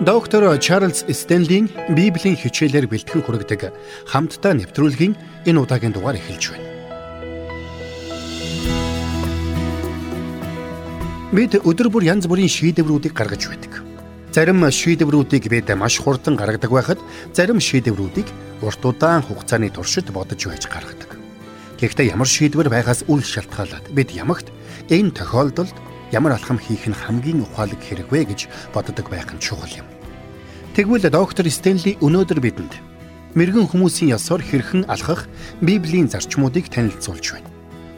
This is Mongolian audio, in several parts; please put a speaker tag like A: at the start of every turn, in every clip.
A: Доктор Чарлз Стенлийн Библийн хичээлээр бэлтгэн хүргэдэг хамтдаа нэвтрүүлгийн энэ удаагийн дугаар эхэлж байна. Бид өдөр бүр янз бүрийн шийдвэрүүдийг гаргаж байдаг. Зарим шийдвэрүүдийг бид маш хурдан гаргадаг байхад зарим шийдвэрүүдийг урт удаан хугацааны туршид бодож байж гаргадаг. Гэхдээ ямар шийдвэр байгаас үл шалтгаалаад бид ямагт энэ тохиолдолд ямар алхам хийх нь хамгийн ухаалаг хэрэг вэ гэж боддог байх нь чухал юм. Тэгвэл доктор Стенли өнөөдөр бидэнд мэрэгэн хүмүүсийн ёсоор хэрхэн алхах Библийн зарчмуудыг танилцуулж байна.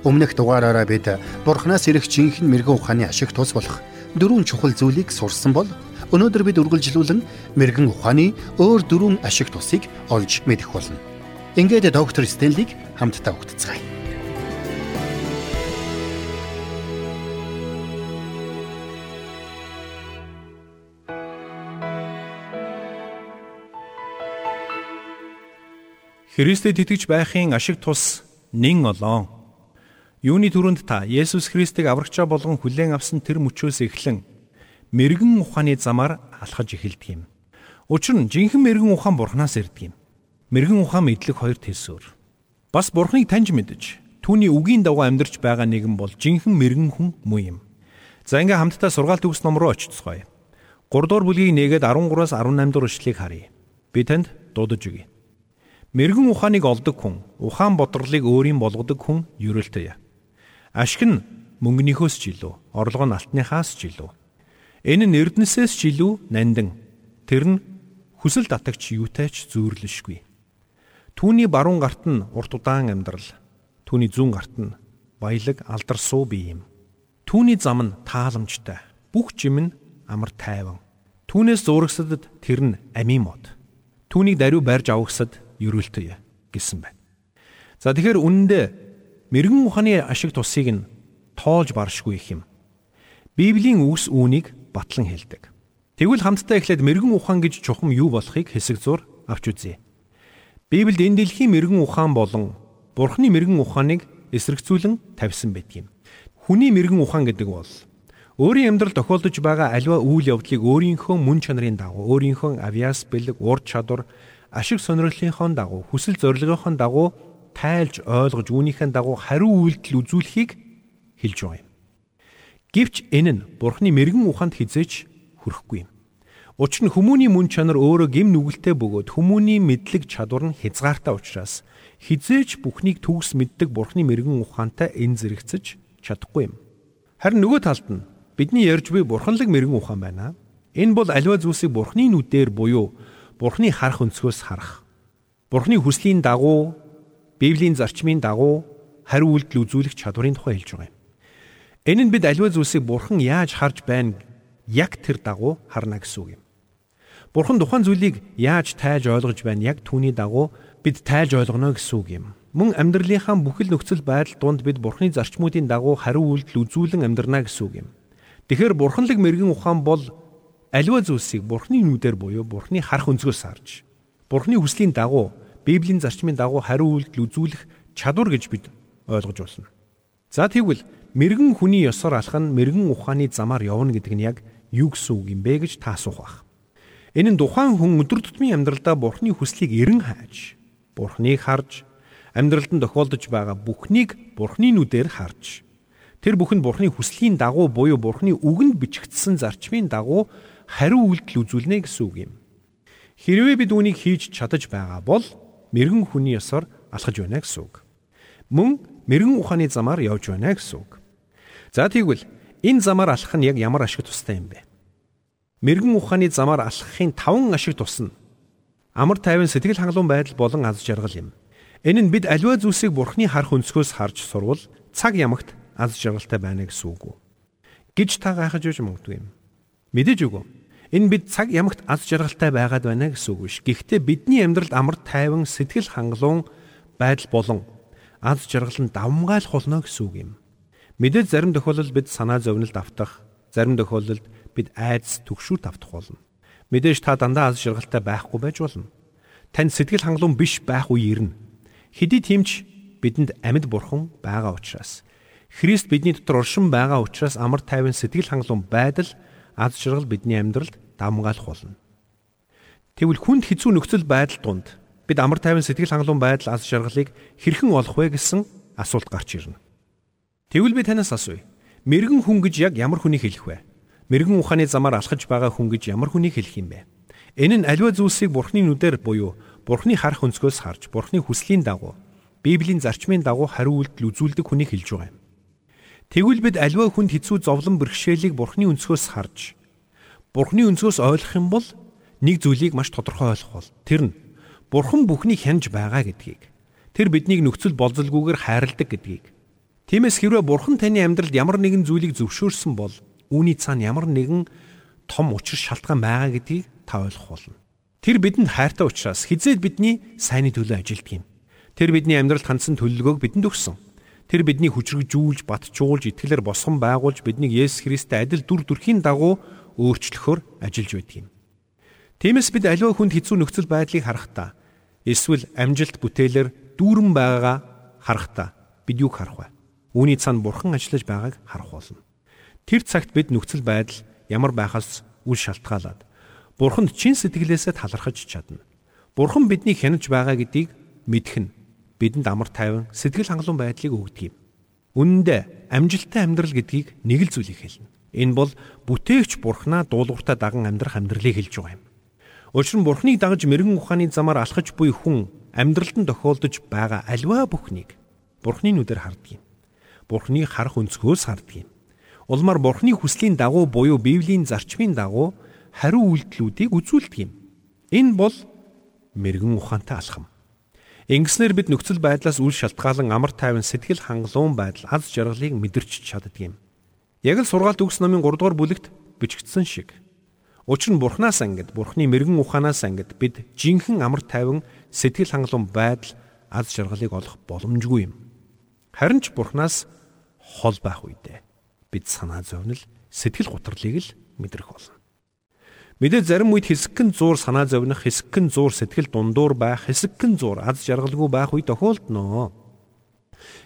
A: Өмнөх дугаараараа бид Бурханаас ирэх жинхэнэ мэрэгэн ухааны ашиг тус болох дөрвөн чухал зүйлийг сурсан бол өнөөдөр бид үргэлжлүүлэн мэрэгэн ухааны өөр дөрвөн ашиг тусыг олж мэдэх болно. Ингээд доктор Стенлиг хамтдаа өгтцгаая.
B: Христэд итгэж байхын ашиг тус нэн олоон. Юуны түрүүнд та Есүс Христийг аврагчаа болгон хүлээн авсан тэр мөчөөс эхлэн мэрэгэн ухааны замаар алхаж эхэлдэг юм. Учир нь жинхэнэ мэрэгэн ухаан Бурханаас ирдэг юм. Мэрэгэн ухаан мэдлэг хоёр төсөөр. Бас Бурханыг таньж мэдж түүний үгийн дагуу амьдарч байгаа нэгэн бол жинхэнэ мэрэгэн хүн муу юм. За ингээ хамтдаа сургаалт төгс ном руу очицгоё. 3 дугаар бүлгийн 1-д 13-аас 18 дугаар ишлэгийг харъя. Би танд дуудаж өгье. Мэргэн ухааныг олдог хүн, ухаан бодрлыг өөрийн болгодог хүн ерөөлтэй. Ашиг нь мөнгөнийхөөс ч илүү, орлого нь алтныхаас ч илүү. Энэ нь эрдэнэсээс ч илүү нандин. Тэр нь хүсэл татагч юутай ч зүйрлэшгүй. Түүний баруун гарт нь урт удаан амьдрал, түүний зүүн гарт нь баялаг алдар суу бие юм. Түүний зам нь тааламжтай, бүх жим нь амар тайван. Түүнээс зурагсадад тэр нь амийн мод. Түүнийг даруй барьж авахсад ерөөлтөй гэсэн байна. За тэгэхээр үнэндээ мэрэгэн ухааны ашиг тусыг нь тоолж баршгүй их юм. Библийн үгс үүнийг батлан хэлдэг. Тэгвэл хамтдаа эхлээд мэрэгэн ухаан гэж чухам юу болохыг хэсэг зур авч үзье. Библиэд энэ дэлхийн мэрэгэн ухаан болон Бурхны мэрэгэн ухааныг эсрэгцүүлэн тавьсан байдаг юм. Хүний мэрэгэн ухаан гэдэг бол өөрийн амьдрал тохиолдож байгаа аливаа үйл явдлыг өөрийнхөө мөн чанарын дагуу өөрийнхөө авиас бэлэг ур чадвар ашиг сонирхлынхоо дагуу хүсэл зорилгынхоо дагуу тайлж ойлгож үүнийхээ дагуу хариу үйлдэл үзүүлэхийг хэлж байгаа юм. Гэвч энэ нь Бурхны мэрэгэн ухаанд хизээч хүрэхгүй юм. Учир нь хүмүүний мөн чанар өөрөө гим нүгэлтэй бөгөөд хүмүүний мэдлэг чадвар нь хязгаартай учраас хизээч бүхнийг төгс мэддэг Бурхны мэрэгэн ухаантай эн зэрэгцэж чадахгүй юм. Харин нөгөө талд нь бидний ярьж буй бурханлаг мэрэгэн ухаан байна. Энэ бол аливаа зүйлсийг Бурхны нүдээр буюу Бурхны харах өнцгөөс харах. Бурхны хүслийн дагуу Библийн зарчмын дагуу хариу үйлдэл үзүүлэх чадварын тухай хэлж байгаа юм. Энэ нь бид аливаа зүйлсийг Бурхан яаж харж байна яг тэр дагуу харна гэсэн үг юм. Бурхан тухайн зүйлийг яаж тайлж ойлгож байна яг түүний дагуу бид тайлж ойлгоно гэсэн үг юм. Мөн амьдралынхаа бүхэл нөхцөл байдал донд бид Бурханы зарчмуудын дагуу хариу үйлдэл үзүүлэн амьдрна гэсэн үг юм. Тэгэхээр Бурханлаг мэрэгэн ухаан бол аливаа зүйлсийг Бурхны нүдээр буюу Бурхны харах өнцгөөс харж Бурхны хүслийн дагуу Библийн зарчмын дагуу хариу үйлдэл үзүүлэх чадвар гэж бид ойлгож байна. За тэгвэл мэрэгэн хүний ёсоор алах нь мэрэгэн ухааны замаар явна гэдэг нь яг юу гэсэн үг юм бэ гэж та асуух бах. Энэ нь тухайн хүн өдөр тутмын амьдралдаа Бурхны хүслийг эрен хайж, Бурхныг харж, амьдралд нь тохиолдож байгаа бүхнийг Бурхны нүдээр харж, тэр бүхэнд Бурхны хүслийн дагуу буюу Бурхны үгэнд бичигдсэн зарчмын дагуу хариу үйлдэл үзүүлнэ гэсэн үг юм. Хэрвээ бид үүнийг хийж чадаж байгаа бол мэрэгэн хүний ёсоор алхаж байна гэсэн үг. Мөн мэрэгэн ухааны замаар явж байна гэсэн үг. За тэгвэл энэ замаар алхах нь яг ямар ашиг тустай юм бэ? Мэрэгэн ухааны замаар алхахын таван ашиг тус нь амар тайван сэтгэл хангалуун байдал болон аз жаргал юм. Энэ нь бид аливаа зүйлсийг бурхны харах өнцгөөс харж сурвал цаг ямагт аз жаргалтай байна гэсэн үг гэж та гайхаж үж магадгүй юм. Мэдээж үгүй. Энэ бид цаг ямагт аз жаргалтай байгаад байна гэсэн үг биш. Гэхдээ бидний амьдралд амар тайван сэтгэл хангалуун байдал болон аз жаргал нь давмгайлах болно гэсэн үг юм. Мэдээж зарим тохиолдолд бид санаа зовнилд автах, зарим тохиолдолд бид айдас түгшүүр тавтах болно. Мэдээж та дандаа аз жаргалтай байхгүй байж болно. Танд сэтгэл хангалуун биш байх үе ирнэ. Хэдий тиймч бидэнд амьд бурхан байгаа учраас Христ бидний дотор оршин байгаа учраас амар тайван сэтгэл хангалуун байдал аз жаргал бидний амьдралд давмгаалах болно. Тэгвэл хүнд хэцүү нөхцөл байдал донд бид амар тайван сэтгэл хангалуун байдал аз жаргалыг хэрхэн олох вэ гэсэн асуулт гарч ирнэ. Тэгвэл би танаас асууя. Мэргэн хүн гэж яг ямар хүнийг хэлэх вэ? Мэргэн ухааны замаар алхаж байгаа хүн гэж ямар хүнийг хэлэх юм бэ? Энэ нь аливаа зүйлсийг Бурхны нүдээр буюу Бурхны харах өнцгөөс харж, Бурхны хүслийн дагуу, Библийн зарчмын дагуу хариу үйлдэл үзүүлдэг хүнийг хэлж байгаа юм. Тэгвэл бид аливаа хүнд хэцүү зовлон бэрхшээлийг Бурхны өнцгөөс харж, Бурхны өнцгөөс ойлгох юм бол нэг зүйлийг маш тодорхой ойлгох бол тэр нь Бурхан бүхнийг хянж байгаа гэдгийг. Тэр биднийг нөхцөл болзолгүйгээр хайрладаг гэдгийг. Тиймээс хэрвээ Бурхан таны амьдралд ямар нэгэн зүйлийг зөвшөөрсөн бол үүний цаана ямар нэгэн том учир шалтгаан байгаа гэдгийг та ойлгох болно. Тэр бидэнд хайртай учраас хизээд бидний сайнны төлөө ажилтдаг юм. Тэр бидний амьдралд хандсан төлөлгөөг бидэнд өгсөн. Тэр бидний хүчрэгжүүлж, батжуулж, итгэлээр босгон байгуулж биднийг Есүс Христтэй адил дүр төрхийн дагуу өөрчлөхөөр ажиллаж байдаг юм. Тиймээс бид аливаа хүнд хэцүү нөхцөл байдлыг харахтаа эсвэл амжилт бүтээлэр дүүрэн байгаагаа харахтаа бид юг харах вэ? Үүний цаана бурхан ажиллаж байгааг харах болно. Тэр цагт бид нөхцөл байдал ямар байхаас үл шалтгаалаад бурханд чин сэтгэлээсээ талархаж чадна. Бурхан бидний хянаж байгаа гэдгийг мэдэх нь бидэнд амар тайван сэтгэл хангалуун байдлыг өгдөг юм. Үнэн дээр амжилттай амьдрал гэдгийг нэг л зүйлийг хэлнэ. Энэ бол бүтээгч бурхнаа дуулууртаа даган амьдрах амьдралыг хэлж байгаа юм. Учир нь бурхныг дагаж мэрэгэн ухааны замаар алхаж буй хүн амьдралд нь тохиолдож байгаа альва бүхнийг бурхны нүдээр харддаг юм. Бурхныг харах өнцгөөс харддаг юм. Улмаар бурхны хүслийн дагуу буюу Библийн зарчмын дагуу хариу үйлдэлүүдийг үзүүлдэг юм. Энэ бол мэрэгэн ухаантай алхам. Ингэснээр бид нөхцөл байдлаас үл шалтгаалan амар тайван сэтгэл хангалуун байдал аз жаргалыг мэдэрч чаддаг юм. Яг л сургаалт өгс номын 3 дугаар бүлэгт бичигдсэн шиг. Учир нь Бурханаас ангид, Бурхны мэрэгэн ухаанаас ангид бид жинхэнэ амар тайван сэтгэл хангалуун байдал аз жаргалыг олох боломжгүй юм. Харин ч Бурханаас хол байх үедээ бид санаа зовнил, сэтгэл гутралыг л мэдрэх болно. Мэдээ зарим үед хэсэгхэн зуур санаа зовних, хэсэгхэн зуур сэтгэл дундуур байх, хэсэгхэн зуур аз жаргалгүй байх үе тохиолдно.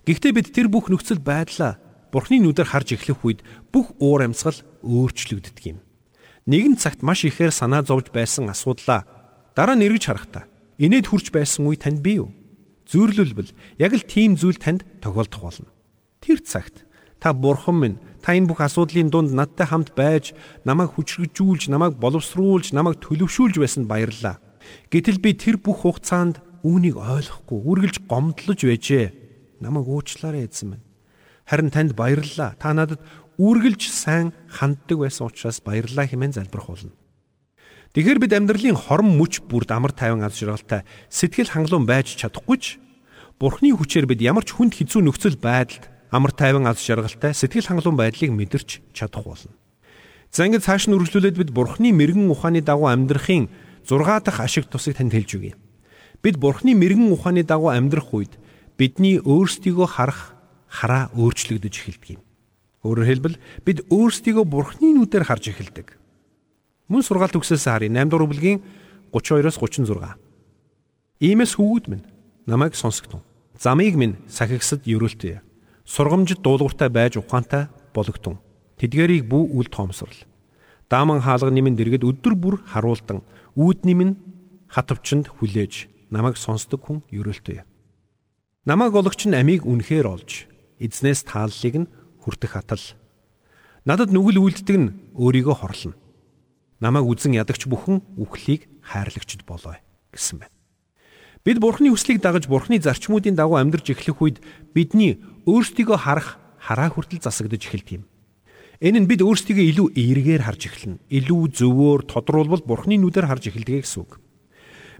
B: Гэхдээ бид тэр бүх нөхцөл байдлаа Бурхны нүдээр харж эхлэх үед бүх уур амьсгал өөрчлөгддөг юм. Нэгэн цагт маш ихээр санаа зовж байсан асуудлаа дараа нь эргэж харахтаа инээд хурж байсан үе танд бий юу? Зүйрлэлбэл яг л тийм зүйл танд тохиолдох болно. Тэр цагт та бурхан минь Та энэ бүх асуудлын дунд надтай хамт байж, намайг хүчрэгжүүлж, намайг боловсруулж, намайг төлөвшүүлж байсанд баярлалаа. Гэтэл би тэр бүх хугацаанд үүнийг ойлгохгүй, үргэлж гомдлож байжээ. Намайг уучлаарай эзэн минь. Харин танд баярлалаа. Та надад үргэлж сайн ханддаг байсан учраас баярлалаа хэмээн залбирх болно. Тэгэхээр бид амьдралын хорон мөч бүрд амар тайван аз жаргалтай сэтгэл хангалуун байж чадахгүй ч Бурхны хүчээр бид ямар ч хүнд хэцүү нөхцөл байдалд амар тайван аз жаргалтай сэтгэл хангалуун байдлыг мэдэрч чадах болно. За ингээд цааш нь үргэлжлүүлээд бид Бурхны мэрэгэн ухааны дагуу амьдрахын 6 дахь ашиг тусыг танд хэлж өгье. Бид Бурхны мэрэгэн ухааны дагуу амьдрах үед бидний өөрсдийгөө харах хараа өөрчлөгдөж эхэлдэг юм. Өөрөөр хэлбэл бид өөрсдийгөө Бурхны нүдээр харж эхэлдэг. Мөн сургаалт өгсөөс харъя 8 дугаар бүлгийн 32-оос 36. Иймээс хүүгүүд минь намайг сонсогтун. Замыг минь сахигсад ерөөлтөө сургамжид дуулууртай байж ухаантай бологтун. Тэдгэрийг бүү үл тоомсрал. Дааман хаалга нэмэн дэргэд өдөр бүр харуулдан үүд нэмэн хатвчанд хүлээж намайг сонсдог хүн ерөөлтөе. Намайг ологч нь амийг үнэхээр олж эзнээс тааллыг нь хүртэх атал. Надад нүгэл үлддэг нь өөрийгөө хорлоно. Намайг үзэн ядагч бүхэн үхлийг хайрлагчд болоо гэсэн байна. Бид Бурхны хүслийг дагаж Бурхны зарчмуудын дагуу амьдарч эхлэх үед бидний өөрсдийгөө харах хараа хүртэл засагдж эхэлдэг юм. Энэ нь бид өөрсдийгөө илүү эергээр харж эхэлнэ. Илүү зөвөөр тодруулбал Бурхны нүдээр харж эхэлдэг гэсэн үг.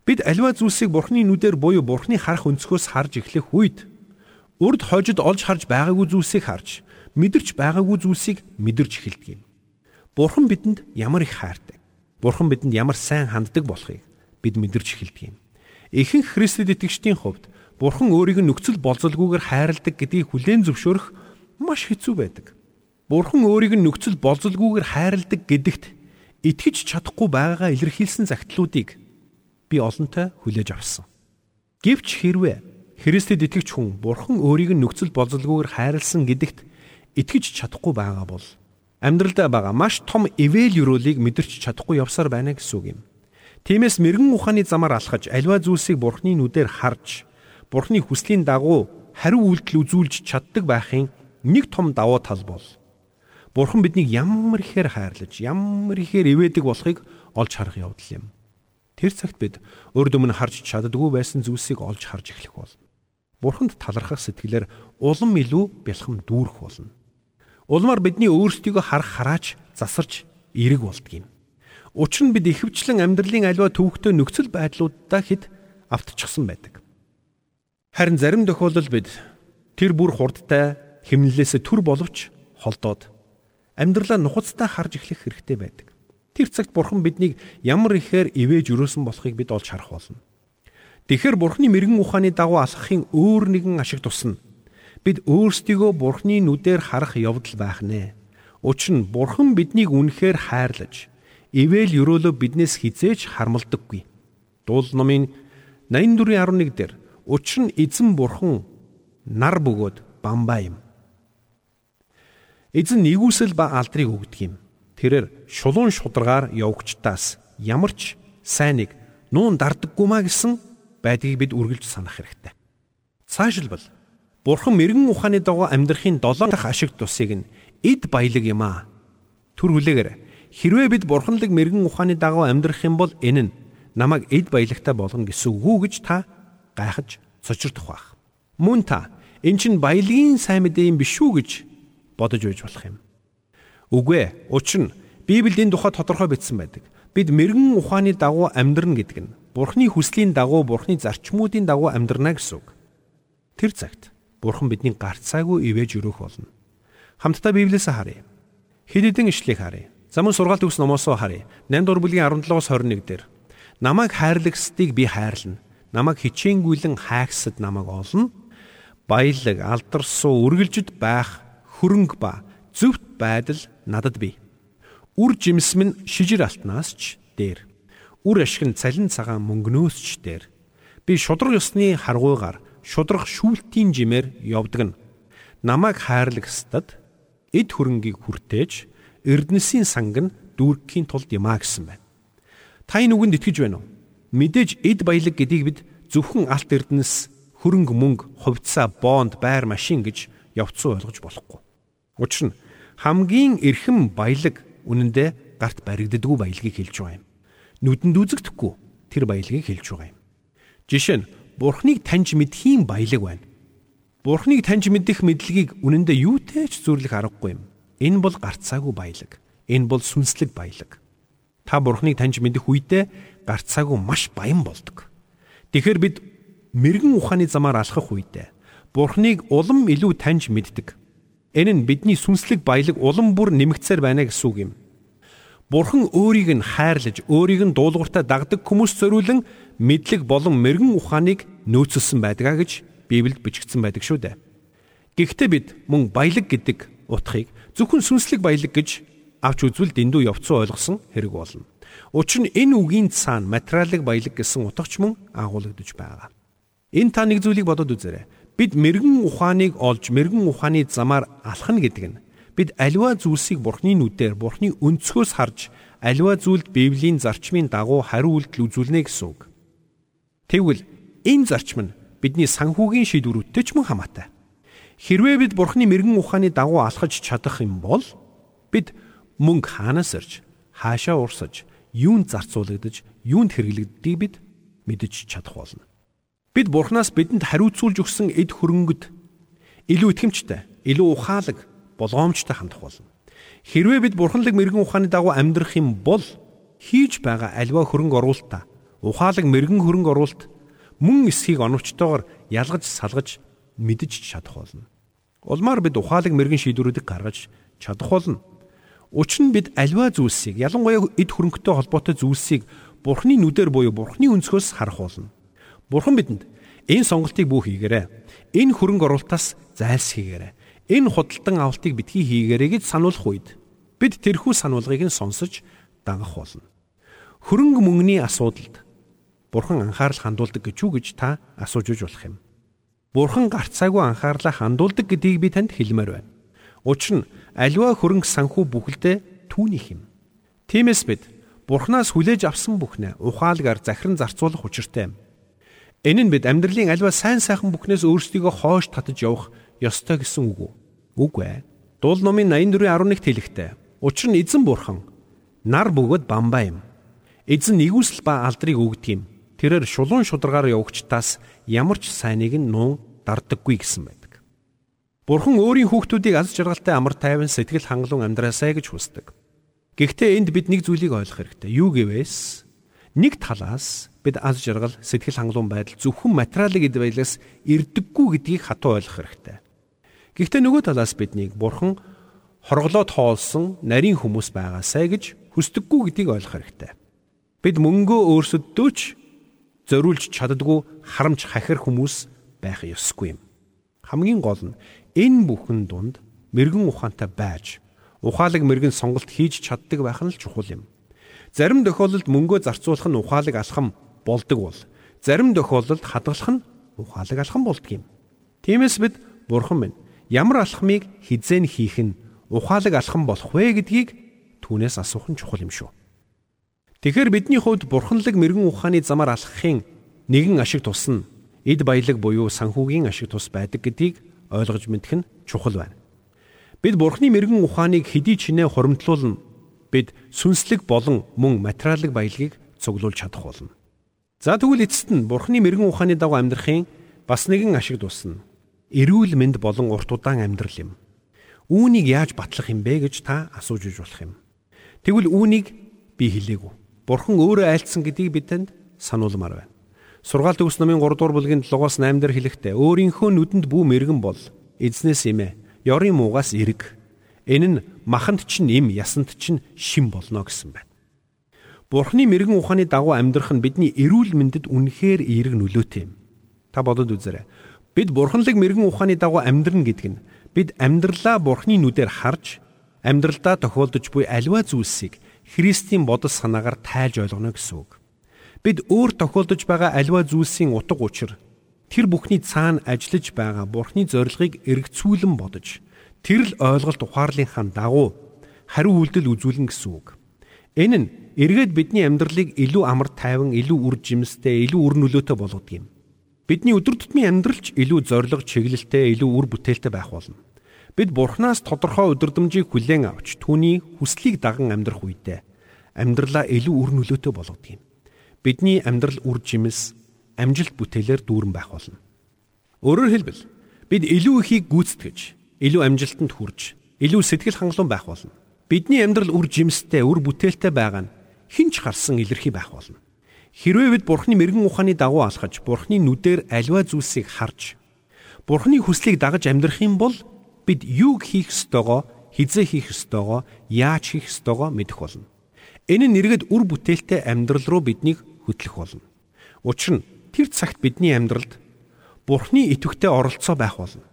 B: Бид аливаа зүйлсийг Бурхны нүдээр буюу Бурхны харах өнцгөөс харж эхлэх үед урд хожид олж харж байгаагүй зүйлсийг харж, мэдэрч байгаагүй зүйлсийг мэдэрч эхэлдэг юм. Бурхан бидэнд ямар их хайртай. Бурхан бидэнд ямар сайн ханддаг болохыг бид мэдэрч эхэлдэг юм. Ихэнх Христэд итгэгчдийн хувьд Бурхан өөрийг нь нөхцөл болзолгүйгээр хайрладаг гэдгийг хүлээн зөвшөөрөх маш хэцүү байдаг. Бурхан өөрийг нь нөхцөл болзолгүйгээр хайрладаг гэдэгт итгэж чадахгүй байгаагаа илэрхийлсэн загтлуудыг би олонтой хүлээж авсан. Гэвч хэрвээ Христэд итгэж хүн Бурхан өөрийг нь нөхцөл болзолгүйгээр хайрлсан гэдэгт итгэж чадахгүй байгаа бол амьдралдаа байгаа маш том эвэл өрөөлийг мэдэрч чадахгүй явсаар байна гэсэн үг юм. Тиймээс мэрэгэн ухааны замаар алхаж аливаа зүйлсийг Бурхны нүдээр харж Бурхны хүслийн дагуу хариу үйлдэл үзүүлж чаддаг байхын нэг том давуу тал бол Бурхан биднийг ямар ихээр хайрлаж, ямар ихээр ивэдэг болохыг олж харах явдал юм. Тэр цагт бид урд өмнө харж чаддгүй байсан зүйлсийг олж харж эхлэх бол Бурханд талархах сэтгэлээр улам илүү бэлхэм дүүрэх болно. Улмаар бидний өөрсдийгөө харах хараач засарч эерэг болдгийм. Учир нь бид ихэвчлэн амьдралын аливаа төвөгтэй нөхцөл байдлуудаа хэд автчихсан байдаг. Харин зарим тохиолдолд бид тэр бүр хурдтай хэмнэлээс төр боловч холдоод амьдралаа нухацтай харж эхлэх хэрэгтэй байдаг. Тэр цагт бурхан биднийг ямар ихээр ивэж өрөөсөн болохыг бид олж харах болно. Тэгэхэр бурханы мэрэгэн ухааны дагуу алхахын өөр нэгэн ашиг тусна. Бид өөрсдийгөө бурханы нүдээр харах явдал байх нэ. Учир нь бурхан биднийг үнэхээр хайрлаж, ивэл өрөөлөө биднээс хизээж хармалдаггүй. Дуул номын 84:11 дээр Учир нь эзэн бурхан нар бөгөөд бамбаа юм. Эзэн нэгүсэл ба алдрыг өгдөг юм. Тэрээр шулуун шударгаар явгчтаас ямар ч сайныг нуун дардаггүй маа гэсэн байдгийг бид үргэлж санах хэрэгтэй. Цаашилбал Бурхан мэрэгэн ухааны дагуу амьдрахын 7 дахь ашиг тусыг нь эд баялаг юм аа. Түр хүлээгээр хэрвээ бид бурханлаг мэрэгэн ухааны дагуу амьдрах юм бол энэ нь намайг эд баялагтай болгоно гэсэн үг үү гэж та гайхаж цочирдох байх. Мөн та эн чинь баялагын сайн мэдээ юм биш үү гэж бодож байж болох юм. Үгүй ээ. Учир нь Библиэд энэ тухай тодорхой бичсэн байдаг. Бид мэрэгэн ухааны дагуу амьдрна гэдэг нь Бурхны хүслийн дагуу Бурхны зарчмуудын дагуу амьдрна гэсэн үг. Тэр цагт Бурхан бидний гарцаагүй ивэж өрөөх болно. Хамтдаа Библиэс харъя. Хэд хэдэн ишлэгийг харъя. Замун сургаалт өгс номоос харъя. 8 дугаар бүлгийн 17-оос 21 дээр намайг хайрлагсдыг би хайрлана намайг хичээнгүйлэн хайхсад намайг олно. Баялаг, алдарсуу, үргэлжид байх хөрөнгө ба зөвхт байдал надад бий. Үр жимс минь шижир алтнаас ч дээр. Үр ашиг нь цалин цагаан мөнгнөөс ч дээр. Би шудраг ёсны харгуйгаар шудрах шүүлтийн жимээр явдаг нь. Намайг хайрлагстад эд хөрөнгийг хүртээж Эрдэнэсийн санг нь дүүргэхийн тулд юмаа гэсэн байна. Та энэ үгэнд итгэж байна уу? Мэдээж эд баялаг гэдгийг бид зөвхөн алт эрдэнэс хөрөнгө мөнгө, хувьцаа, бонд, байр машин гэж явцсан ойлгож болохгүй. Учир нь хамгийн эрхэм баялаг үнэндээ гарт баригддаггүй баялагийг хэлж байгаа юм. Нүдэнд үзэгдэхгүй тэр баялагийг хэлж байгаа юм. Жишээ нь Бурхныг таньж мэдхийн баялаг байна. Бурхныг таньж мэдэх мэдлэгийг үнэндээ юутэй ч зүрлэх аргагүй юм. Энэ бол гарцаагүй баялаг. Энэ бол сүнслэг баялаг. Та Бурхныг таньж мэдэх үедээ гарцаагүй маш баян болдог. Тэгэхээр бид мэрэгэн ухааны замаар алхах үедээ Бурхныг улам илүү таньж мэддэг. Энэ нь бидний сүнслэг баялаг улам бүр нэмэгцээр байна гэсэн үг юм. Бурхан өөрийг нь хайрлаж, өөрийг нь дуулууртаа дагдаг хүмүүс зориулан мэдлэг болон мэрэгэн ухааныг нөөцлсөн байдгаа гэж Библиэд бичигдсэн байдаг шүү дээ. Гэхдээ бид мөн баялаг гэдэг утгыг зөвхөн сүнслэг баялаг гэж авч үзвэл дэндүү явцсан ойлгосон хэрэг болно. Учир нь энэ үгийн цаана материалын баялаг гэсэн утгач мөн агуулгадж байгаа. Энэ та нэг зүйлийг бодоод үзээрэй. Бид мэрэгэн ухааныг олж мэрэгэн ухааны замаар алхна гэдэг нь бид аливаа зүйлсийг Бурхны нүдээр Бурхны өнцгөөс харж аливаа зүйлд Библийн зарчмын дагуу хариу үйлдэл үзүүлнэ гэсэн үг. Тэгвэл энэ зарчим нь бидний санхүүгийн шийдвэрүүдтэй ч мөн хамаатай. Хэрвээ бид Бурхны мэрэгэн ухааны дагуу алхаж чадах юм бол бид мөнгө хаанаас ирж хаашаа урсаж юунд зарцуулагдаж, юунд хэрэглэгддгийг бид мэдэж чадах болно. Бид Бурханаас бидэнд хариуцуулж өгсөн эд хөрөнгөд илүү итгэмжтэй, илүү ухаалаг, болгоомжтой хандах болно. Хэрвээ бид Бурханлаг мэрэгэн ухааны дагуу амьдрах юм бол хийж байгаа альва хөрөнгө оруулалтаа ухаалаг мэрэгэн хөрөнгө оруулалт мөн эсхийг оновчтойгоор ялгаж салгаж мэдэж чадах болно. Улмаар бид ухаалаг мэрэгэн шийдвэрүүдийг гаргаж чадах болно. Учир нь бид альва зүйлсийг ялангуяа эд хөрөнгөтэй холбоотой зүйлсийг Бурхны нүдээр буюу Бурхны өнцгөөс харах болно. Бурхан бидэнд энэ сонголтыг бүү хийгээрэй. Энэ хөрөнгө оруулалтаас зайлсхийгээрэй. Энэ худалдан авалтыг битгий хийгээрэй гэж сануулах үед бид тэрхүү сануулгыг нь сонсож дагах болно. Хөрөнгө мөнгөний асуудалд Бурхан анхаарал хандуулдаг гэж юу гэж та асууж үж болох юм. Бурхан гарцаагүй анхаарлаа хандуулдаг гэдгийг би танд хэлмээр байна. Учир нь аливаа хөрөнгө санхүү бүхэлдээ түүнийх юм. Тиймээс бид Бурханаас хүлээж авсан бүхнээ ухаалгаар захиран зарцуулах учиртай юм. Энэ нь бид амьдралын альва сайн сайхан бүхнээс өөрсдийгөө хоош татаж явах ёстой гэсэн үг үү? Үгүй ээ. Дуул номын 84:11 хэлэхдээ учир нь эзэн бурхан нар бөгөөд бамбаа юм. Эзэн нэгүсэл ба алдрыг өгдөг юм. Тэрээр шулуун шударгаар явагчтаас ямар ч сайныг нь нуун дардаггүй гэсэн байдаг. Бурхан өөрийн хүүхдүүдийг аз жаргалтай амар тайван сэтгэл хангалуун амьдраасай гэж хүсдэг. Гэхдээ энд бид нэг зүйлийг ойлгох хэрэгтэй. Юу гэвээс нэг талаас бид аз жаргал, сэтгэл хангалуун байдал зөвхөн материалын эд баялаас ирдэггүй гэдгийг хатуу ойлгох хэрэгтэй. Гэхдээ нөгөө талаас биднийг бурхан хорглоод хоолсон нарийн хүмүүс байгаасай гэж хүсдэггүй гэдгийг ойлгох хэрэгтэй. Бид мөнгөө өөрсөддөө ч зориулж чаддгүй харамч хахир хүмүүс байх ёсгүй юм. Хамгийн гол нь энэ бүхэн дунд мэрэгэн ухаантай байж ухаалаг мэрэгэн сонголт хийж чаддаг байх нь л чухал юм. Зарим тохиолдолд мөнгөө зарцуулах нь ухаалаг алхам болдог бол зарим тохиолдолд хадгалах нь ухаалаг алхам болдог юм. Тиймээс бид бурхан минь ямар алхмыг хизээ нь хийх нь ухаалаг алхам болох вэ гэдгийг түүнээс асуух нь чухал юм шүү. Тэгэхээр бидний хувьд бурханлаг мэрэгэн ухааны замаар алхахын нэгэн ашиг тус нь эд баялаг буюу санхүүгийн ашиг тус байдаг гэдгийг ойлгож мэдэх нь чухал байна. Бид бурхны мэрэгэн ухааныг хэдий чинээ хуримтлуулна бид сүнслэг болон мөн материалын баялагийг цуглуулж чадах болно. За тэгвэл эцэст нь бурхны мэрэгэн ухааны дагуу амьдрахын бас нэгэн ашиг тус нь эрүүл мэнд болон урт удаан амьдрал юм. Үүнийг яаж батлах юм бэ гэж та асууж иж болох юм. Тэгвэл үүнийг би хэлээгүй. Бурхан өөрөө айлцсан гэдгийг бидэнд сануулмаар байна. Сургаалт төгс номын 3 дугаар бүлгийн 7-оос 8 дээр хэлэхдээ өөрийнхөө нүдэнд бүү мэрэгэн бол эзнээс имэ ёрын муугаас эрг. Энэ нь маханд чинь им ясанд чинь шим болно гэсэн байна. Бурхны мэрэгэн ухааны дагуу амьдрах нь бидний эрүүл мэндэд үнэхээр эерэг нөлөөтэй юм. Та бодод үзээрэй. Бид бурханлаг мэрэгэн ухааны дагуу амьдрна гэдэг нь бид амьдралаа бурхны нүдээр харж амьдралдаа тохиолдож буй аливаа зүйлсийг Христийн бодол санаагаар тайлж ойлгоно гэсэн үг. Бид өөр тохиолдож байгаа аливаа зүйлсийн утга учир тэр бүхний цаана ажиллаж байгаа бурхны зорилгыг эргцүүлэн бодож тэр л ойлголт ухаарлынхаа дагуу хариу үйлдэл үзүүлнэ гэсэн үг. Энэ нь эргээд бидний амьдралыг илүү амар тайван, илүү үр жимстэй, илүү үр нөлөөтэй болгодог юм. Бидний өдөр тутмын амьдралч илүү зориг, чиглэлтэй, илүү үр бүтээлтэй байх болно. Бид Бурханаас тодорхой өдөрдмжийг хүлээн авч түүний хүслийг даган амьдрах үедээ амьдралаа илүү үр нөлөөтэй болгодог юм. Бидний амьдрал үр жимс, амжилт бүтээлээр дүүрэн байх болно. Өөрөөр хэлбэл бид илүү ихийг гүйцэтгэж, илүү амжилтанд хүрж, илүү сэтгэл хангалуун байх болно. Бидний амьдрал үр жимстэй, үр бүтээлтэй байгаа нь хинч харсан илэрхий байх болно. Хэрвээ бид Бурхны мэрэгэн ухааны дагуу алхаж, Бурхны нүдээр альва зүйлсийг харж, Бурхны хүслийг дагаж амьдрах юм бол бид юуг хийх ёстойгоо, хизээ хийх ёстойгоо, яаж хийх ёстойгоо мэдэх болно. Энэ нь нэргэд үр бүтээлтэй амьдрал руу биднийг хөтлөх болно. Учир нь тэр цагт бидний амьдралд Бурхны идэвхтэй оролцоо байх болно.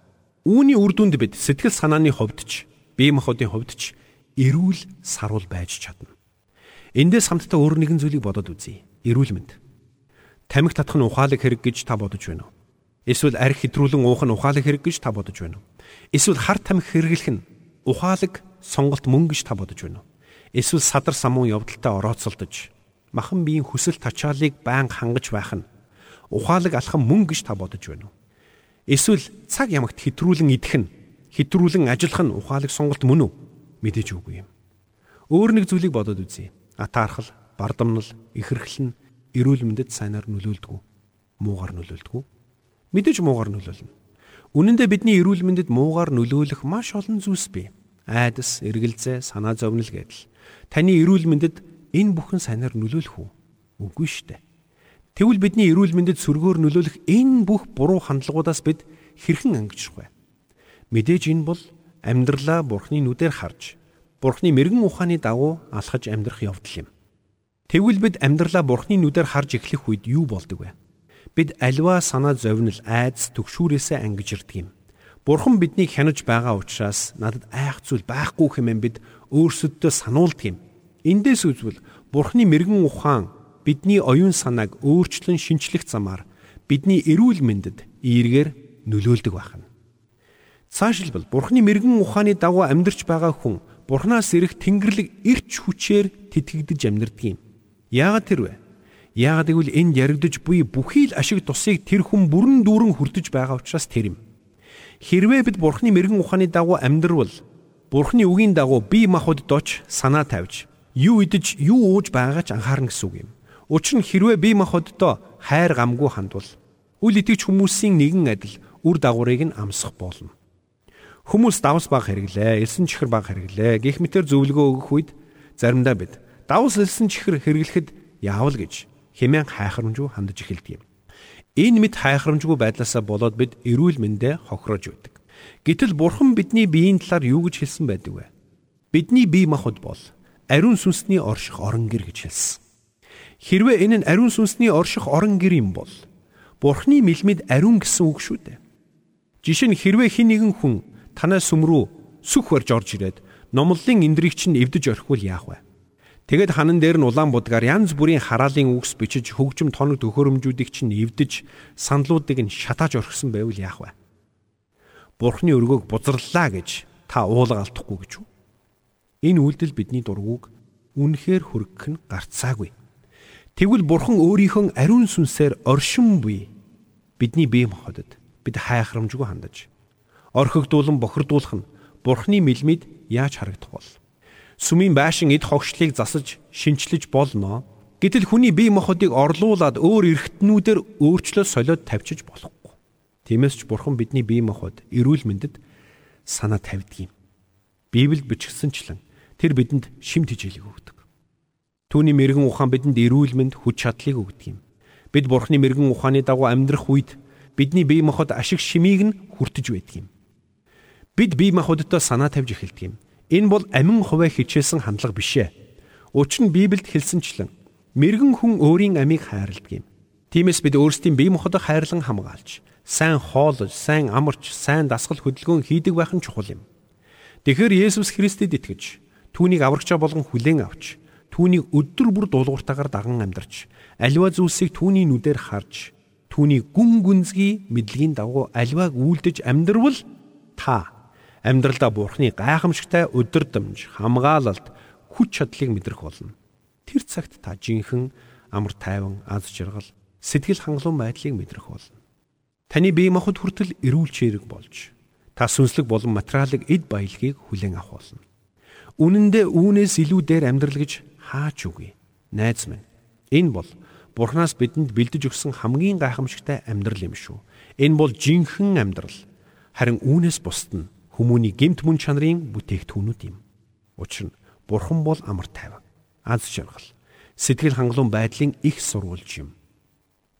B: Үүний үр дүнд бид сэтгэл санааны хувьд ч, бие махбодын хувьд ч эрүүл саруул байж чадна. Эндээс хамтдаа өөр нэгэн зүйлийг бодоод үзье эрүүл мэнд. Тамхи татах нь ухаалаг хэрэг гэж та бодож байна уу? Эсвэл арх хэтрүүлэн уух нь ухаалаг хэрэг гэж та бодож байна уу? Эсвэл хар тамхи хэрэглэх нь ухаалаг сонголт мөн гэж та бодож байна уу? Эсвэл садар самуун явдалтай орооцолдож махан биеийн хүсэл тачаалыг байнга хангаж байх нь ухаалаг алхам мөн гэж та бодож байна уу? Эсвэл цаг ямагт хэтрүүлэн идэх нь хэтрүүлэн ажиллах нь ухаалаг сонголт мөн үү? Мэдээж үгүй юм. Өөр нэг зүйлийг бодоод үзье. Атаархал бардамнал, ихэрхэл нь эрүүл мэндэд сайнаар нөлөөлдөг? Муугаар нөлөөлдөг? Мэдээж муугаар нөлөөлнө. Үнэн дээр бидний эрүүл мэндэд муугаар нөлөөлөх маш олон зүйлс бий. Айдас, эргэлзээ, санаа зовнил гэдэл. Таны эрүүл мэндэд энэ бүхэн сайнаар нөлөөлөх үү? Үгүй шүү дээ. Тэгвэл бидний эрүүл мэндэд сөргөөр нөлөөлөх энэ бүх буруу хандлагуудаас бид хэрхэн ангижрах вэ? Мэдээж энэ бол амьдралаа Бурхны нүдээр харж, Бурхны мэрэгэн ухааны дагуу алхаж амьдрах явдал юм. Тэгвэл бид амьдралаа Бурхны нүдээр харж эхлэх үед юу болдог вэ? Бид альва санаа зовнил, айдас, төгшүүрээсээ ангиж ирдэг юм. Бурхан биднийг хянаж байгаа учраас надад айх зүйл байхгүй хэмээн бид өөрсөддөө сануулдаг юм. Эндээс үзвэл Бурхны мэрэгэн ухаан бидний оюун санааг өөрчлөн шинчлэх замаар бидний эрүүл мэндэд эергээр нөлөөлдөг байна. Цаашилбал Бурхны мэрэгэн ухааны дагуу амьдарч байгаа хүн Бурханаас ирэх Тэнгэрлэг эрч хүчээр тэтгэгдэж амьдрдаг юм. Яагаад тэрвэ? Яагаад гэвэл энд яригдж буй бүхий л ашиг тусыг тэр хүн бүрэн дүүрэн хүртэж байгаа учраас тэр юм. Хэрвээ бид Бурхны мэрэгэн ухааны дагуу амьдрвал Бурхны үгийн дагуу бие махбод дооч санаа тавьж юу идэж юу ууж байгаагаа ч анхаарна гэсэн үг юм. Учир нь хэрвээ бие махбоддоо хайр гамгүй хандвал үл итгэж хүмүүсийн нэгэн адил үр дагаврыг нь амсах болно. Хүмүүс давс баг хэрэглээ, элсэн чихэр баг хэрэглээ. Гэх мэтэр зөвлөгөө өгөх үед заримдаа бид давс элсэн чихэр хэрэглэхэд яавал гэж хэмээн хайхрамжгүй хандаж эхэлдэг юм. Энэ мэд хайхрамжгүй байдлаасаа болоод бид эрүүл мэндэ хохирож байдаг. Гэтэл Бурхан бидний биеийн талаар юу гэж хэлсэн байдаг вэ? Бидний бие махбод бол ариун сүнсний орших орон гэр гэж хэлсэн. Хэрвээ энэ нь ариун сүнсний орших орон гэр юм бол Бурханы мэлмид ариун гэсэн үг шүү дээ. Жишээ нь хэрвээ хэн нэгэн хүн танай сүм рүү сүх барьж орж ирээд номлолын эндрийг чинь эвдэж орхивол яах вэ? Тэгэд ханан дээр нь улаан будгаар янз бүрийн хараалын үгс бичиж хөгжим тоног төхөөрөмжүүдийг чинь эвдэж сандлуудыг нь шатааж орхисон байвал яах вэ? Бурхны өргөөг бузарлаа гэж та уулга алдахгүй гэж үү? Энэ үйлдэл бидний дургуг үнэхээр хөргөх нь гарцаагүй. Тэгвэл Бурхан өөрийнхөө ариун сүнсээр оршин буй бидний бие махбодод бид хайхрамжгүй хандаж орхигдуулан бохирдуулах нь Бурхны мэлмид яаж харагдах бол сүмийн байшин эд хогшлыг засаж шинчлэж болно. Гэтэл хүний бие махбодыг орлуулад өөр эргэтнүүдээр өөрчлөө солиод тавьчих болохгүй. Тиймээс ч Бурхан бидний бие махбод эрүүл мэндэд санаа тавьдаг юм. Библиэд бичгсэнчлэн тэр бидэнд шимт хичээлийг өгдөг. Түүний мэрэгэн ухаан бидэнд эрүүл мэнд хүч чадлыг өгдөг юм. Бид Бурханы мэрэгэн ухааны дагуу амьдрах үед бидний бие махбод ашиг шимийг нь хүртэж байдаг юм. Бид бие махбодтой санаа тавьж эхэлдэг юм. Энэ бол амин хувиа хичээсэн хандлага биш ээ. Учир нь Библиэд хэлсэнчлэн мэрэгэн хүн өөрийн амийг хайрладаг юм. Тиймээс бид өөрсдийн бие махбодоо хайрлан хамгаалж, сайн хоолж, сайн амарч, сайн дасгал хөдөлгөөн хийдэг байх нь чухал юм. Тэгэхээр Есүс Христэд итгэж, түүнийг аврагчаа болгон хүлээн авч, түүнийг өдөр бүр дуулууртаагаар даган амьдарч, аливаа зүйлсийг түүний нүдээр харж, түүний гүн гүнзгий мэдлэгийн дагуу аливааг үйлдэж амьдрвал та амьдралдаа Бурхны гайхамшигтай өдөрдмж, хамгаалалт, хүч чадлыг мэдрэх болно. Тэр цагт та жинхэнэ амар тайван, аз жаргал, сэтгэл хангалуун байдлыг мэдрэх болно. Таны бие махбод хүртэл эрүүл чирэг болж та сүнслэг болон материалын эд баялагийг хүлээн авах болно. Үнэн дээр үүнээс илүү дээр амьдрал гэж хаач үгүй. Найз минь. Энэ бол Бурханаас бидэнд бэлдэж өгсөн хамгийн гайхамшигтай амьдрал юм шүү. Энэ бол жинхэнэ амьдрал. Харин үүнээс бусд нь хүмүүний гемт мөн чанарын бүтээгдэхүүнүүд юм. Учир нь Бурхан бол амар тайван, аз жаргал, сэтгэл хангалуун байдлын их сурвалж юм.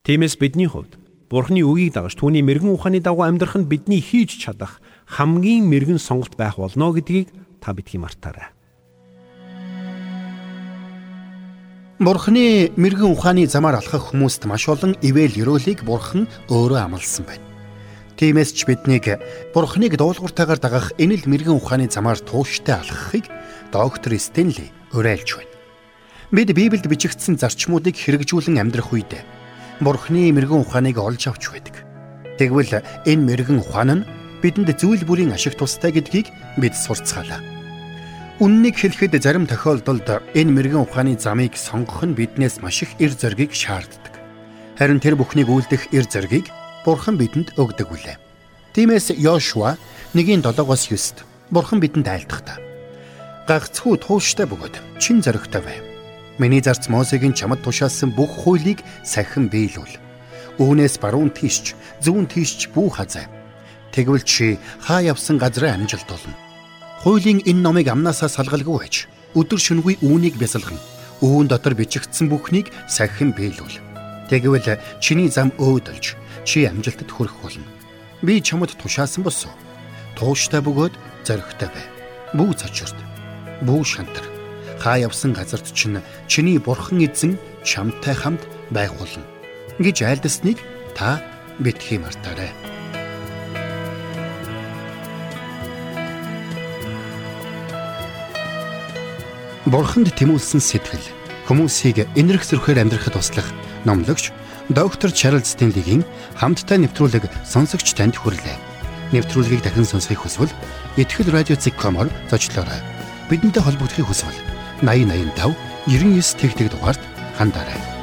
B: Тиймээс бидний хувьд Бурханы үгийг дагаж түүний мэрэгэн ухааны дагуу амьдрах нь бидний хийж чадах хамгийн мэрэгэн сонголт байх болно гэдгийг та бидхий мартаарай.
A: Бурхны мэрэгэн ухааны замаар алхах хүмүүст маш олон ивэл ёроолыг Бурхан өөрөө амласан байна. Тиймээс ч биднийг Бурхныг дуулууртаагаар дагах энэ л мэрэгэн ухааны замаар тууштай алхахыг доктор Стенли уриалж байна. Бид Библиэд бичигдсэн зарчмуудыг хэрэгжүүлэн амьдрах үед Бурхны мэрэгэн ухааныг олж авч байдаг. Тэгвэл энэ мэрэгэн ухаан нь бидэнд зүйл бүрийн ашиг тустай гэдгийг бид сурцгаалаа. Үннийг хэлэхэд зарим тохиолдолд энэ мэрэгэн ухааны замыг сонгох нь биднээс маш их эр зоригийг шаарддаг. Харин тэр бүхнийг үлдэх эр зоригийг Бурхан бидэнд өгдөг үлээ. Тиймээс Йошуа 1:7-оос 9-д Бурхан бидэнд айлтгахта. Гагцхүү тууштай бөгөөд чин зоригтой байв. Миний зарц Мосегийн чамд тушаасан бүх хуулийг сахин биелүүл. Үүнээс баруун тийшч, зүүн тийшч бүү хазай. Тэгвэл чи хаа явсан газраа амжилт олно хуулийн энэ номыг амнаасаа салгалгүй байж өдөр шөнөгүй үүнийг бясалган үүн дотор бичигдсэн бүхнийг сахин биелүүл. Тэгвэл чиний зам өөдөлж чи амжилтад хүрэх болно. Би чамд тушаасан босоо. Тууштай бөгөөд зоригтой бай. Бүү цочорд. Бүү шантар. Хаа явсан газарт чинь чиний бурхан эзэн чамтай хамт байх болно гэж айлдасныг та битгий мартаарай. Бурханд тэмүүлсэн сэтгэл хүмүүсийг энэрх зөрхөөр амьдрахад туслах номлогч доктор Чарлз Стенлигийн хамттай нэвтрүүлэг сонсогч танд хүрэлээ. Нэвтрүүлгийг дахин сонсохыг хүсвэл ихтгэл радио цэг.com-оор зочлоорой. бидэнтэй холбогдохыг хүсвэл 8085 99 тэгтэг дугаард хандаарай.